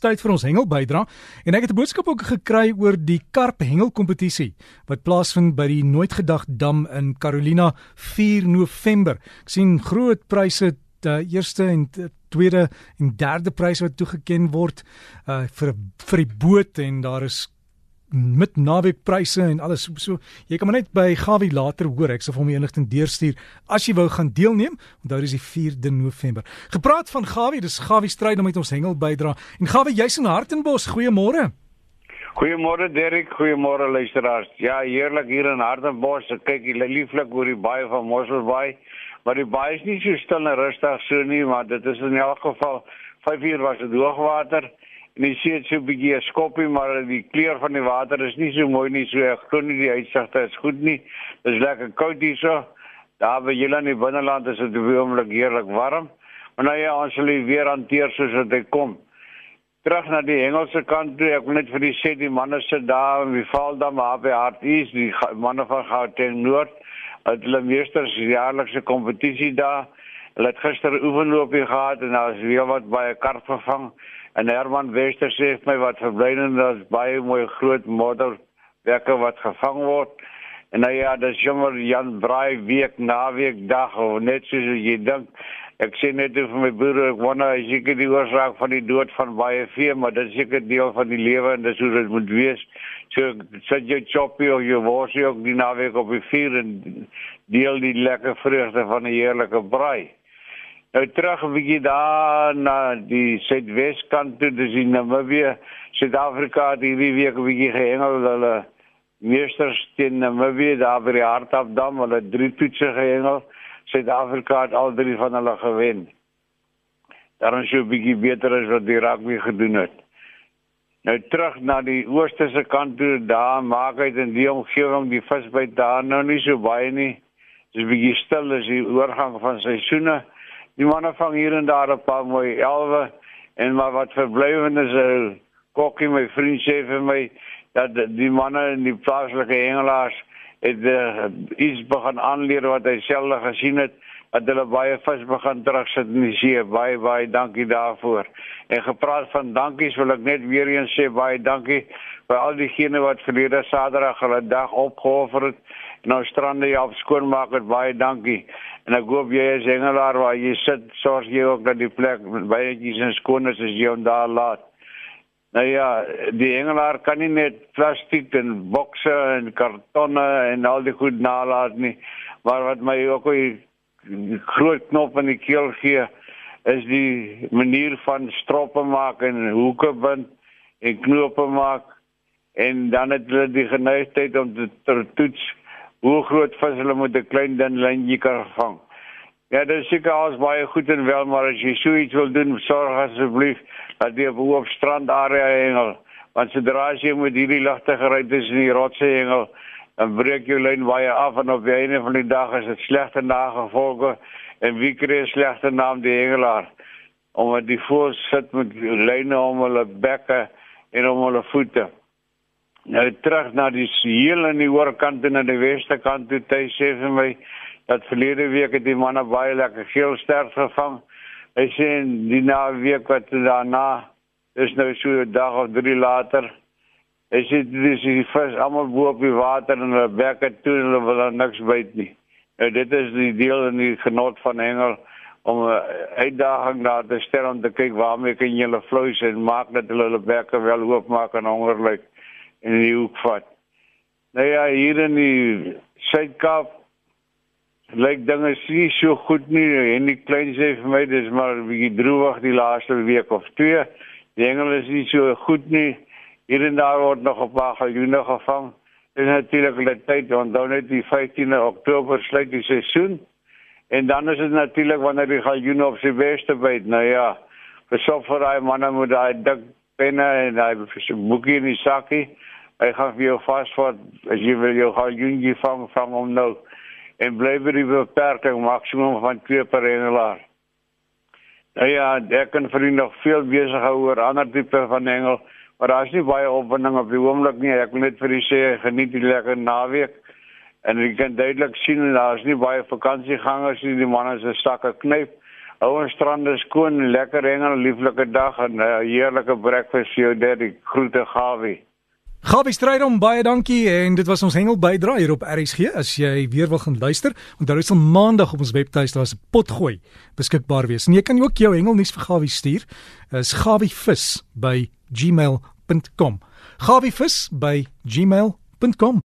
tyd vir ons hengel bydra en ek het 'n boodskap ook gekry oor die karp hengel kompetisie wat plaasvind by die Nooitgedag Dam in Carolina 4 November. Ek sien groot pryse die eerste en tweede en derde pryse wat toegeken word uh, vir vir die boot en daar is met naweekpryse en alles. So, jy kan maar net by Gawie later hoor. Ek sal vir hom enigting deurstuur as jy wou gaan deelneem. Onthou dis die 4de November. Gepraat van Gawie dis Gawie stryd om met ons hengel bydra. En Gawie jy's in Hartenbos. Goeiemôre. Goeiemôre Derek goeiemôre luisteraars. Ja heerlik hier in Hartenbos. Ek kyk jy lieflik oor die baie van Mosselbaai maar die baie is nie so stil en rustig so nie maar dit is in elk geval 5 uur was dit hoogwater En jy sien so 'n bietjie 'n skoppie, maar die kleur van die water is nie so mooi nie, so ek glo nie die uitsigte is goed nie. Dit is lekker koud hierso. Daar by julle in die binneland is dit oomblik heerlik warm. Maar nou ja, ons sal weer hanteer soos wat dit kom. Terug na die Engelse kant toe, ek wil net vir die sê die manne sit daar in die Valdam by Harties, die manne van Gauteng Noord, het hulle meesters jaarlikse kompetisie daar. Hulle het gister oefenloopie gehad en daar is weer wat baie kar vervang. En Herman Wester sê my wat verblydend is baie mooi groot modderwerke wat gevang word. En nou ja, dis jammer Jan Braai week na week dag of net soos jy dink. Ek sê net vir my broer ek wonder as ek die oorsaak van die dood van baie vee, maar dit is seker deel van die lewe en dis hoe dit moet wees. So sit jy choppie of jy wors jy ook die naweek op die vuur en deel die lekker vreugde van 'n heerlike braai. Nou terug 'n bietjie daar na die suidweskant toe, dis in Namibië. Suid-Afrika het hierdie week 'n bietjie gehengel hulle meesters teen Namibië daar by die Hartafdam, hulle drie toetse gehengel. Suid-Afrika het al drie van hulle gewen. Daarom sou 'n bietjie beter as wat die rugby gedoen het. Nou terug na die oosterse kant toe, daar maak hy in die omgewing die visbyt daar nou nie so baie nie. Dis 'n bietjie stil as die oorgang van seisoene. Die manne vang hier en daar 'n paar mooi elwe en maar wat verblywend is 'n kokkie my vriend sê vir my dat die manne in die plaaslike hengelaars het uh, iets begin aanleer wat hy self gesien het dat hulle baie vis begin terugsit in die see. Baie baie dankie daarvoor. En gepraat van dankies wil ek net weer eens sê baie dankie vir al diegene wat verlede Saterdag hulle dag opgeoffer het. Nou strande jy op skoonmaak het baie dankie. En ek hoop jy is hengelaar waar jy sit, sorg jy ook dat die plek baie netjies en skoon is jy hom daar laat. Nou ja, die hengelaar kan nie net plastiek en bokse en kartonne en al die goed nalat nie. Maar wat my ook die groot knop in die keel gee is die manier van stroppe maak en hoeke bind en knope maak en dan het hulle die geneigtheid om te toets hoe groot vis hulle met 'n klein dun lyntjie kan vang. Ja, dit is seker alles baie goed en wel, maar as jy so iets wil doen, sorg asseblief dat jy op strand area hengel, want sodra jy met hierdie ligte gery tussen die rotse hengel, dan breek jou lyn baie af en op die einde van die dag is dit slegte nagevolge en wie kry 'n slegte naam die hengelaar omdat die voëls sit met lyne om hulle bekke en om hulle voete. Nou terug na die heel aan die oorkant en aan die weste kant toe hy sê vir my dat verlede week het die manne baie lekker geel sterk gevang. Hy sê die na week wat daarna is nou so 'n dag of drie later. Hy sê dis die vis almal bo op die water en hulle bekke toe en hulle wil niks byt nie. Nou dit is die deel in die genot van hengel om 'n uitdaging daar te stel om te kyk waarmee kan jy hulle vloei en maak dat hulle hulle bekke wel oopmaak en honger lyk in die hoek vat. Nou ja, hier in die Suid-Kaap lyk dinge nie so goed nie en die klein sê vir my dis maar 'n bietjie droewig die laaste week of twee. Die hengel is nie so goed nie. Hier en daar word nog 'n paar galjoene gevang. Is natuurlik hulle tyd want dan net die 15de Oktober sluit die seisoen. En dan is dit natuurlik wanneer die galjoene op sy beste byt. Nou ja, vir so daai manne moet daai dik penne en daai boekie in die sakkie Hy gaan vir jou vasvat as jy wil jou galjoentjie vang vang hom nou en bly by die beperking maksimum van 2 per hengelaar. Nou ja, ek kan vir nog veel besig hou oor ander tipe van hengel, maar daar's nie baie opwinding op die oomblik nie. Ek wil net vir u sê geniet die lekker naweek. En jy kan duidelik sien daar's nie baie vakansiegangers nie. Die manne se stakke knyp Ouens strande skoon, lekker hengel, lieflike dag en 'n uh, heerlike breakfast vir jou daddy. Groete Gawie. Gawie Strydom, baie dankie en dit was ons hengel bydra hier op RSG. As jy weer wil gaan luister, onthou dit sal maandag op ons webtuis daar 'n potgooi beskikbaar wees. En jy kan ook jou hengelnuus vir Gawie stuur. Is gawievis by gmail.com. gawievis by gmail.com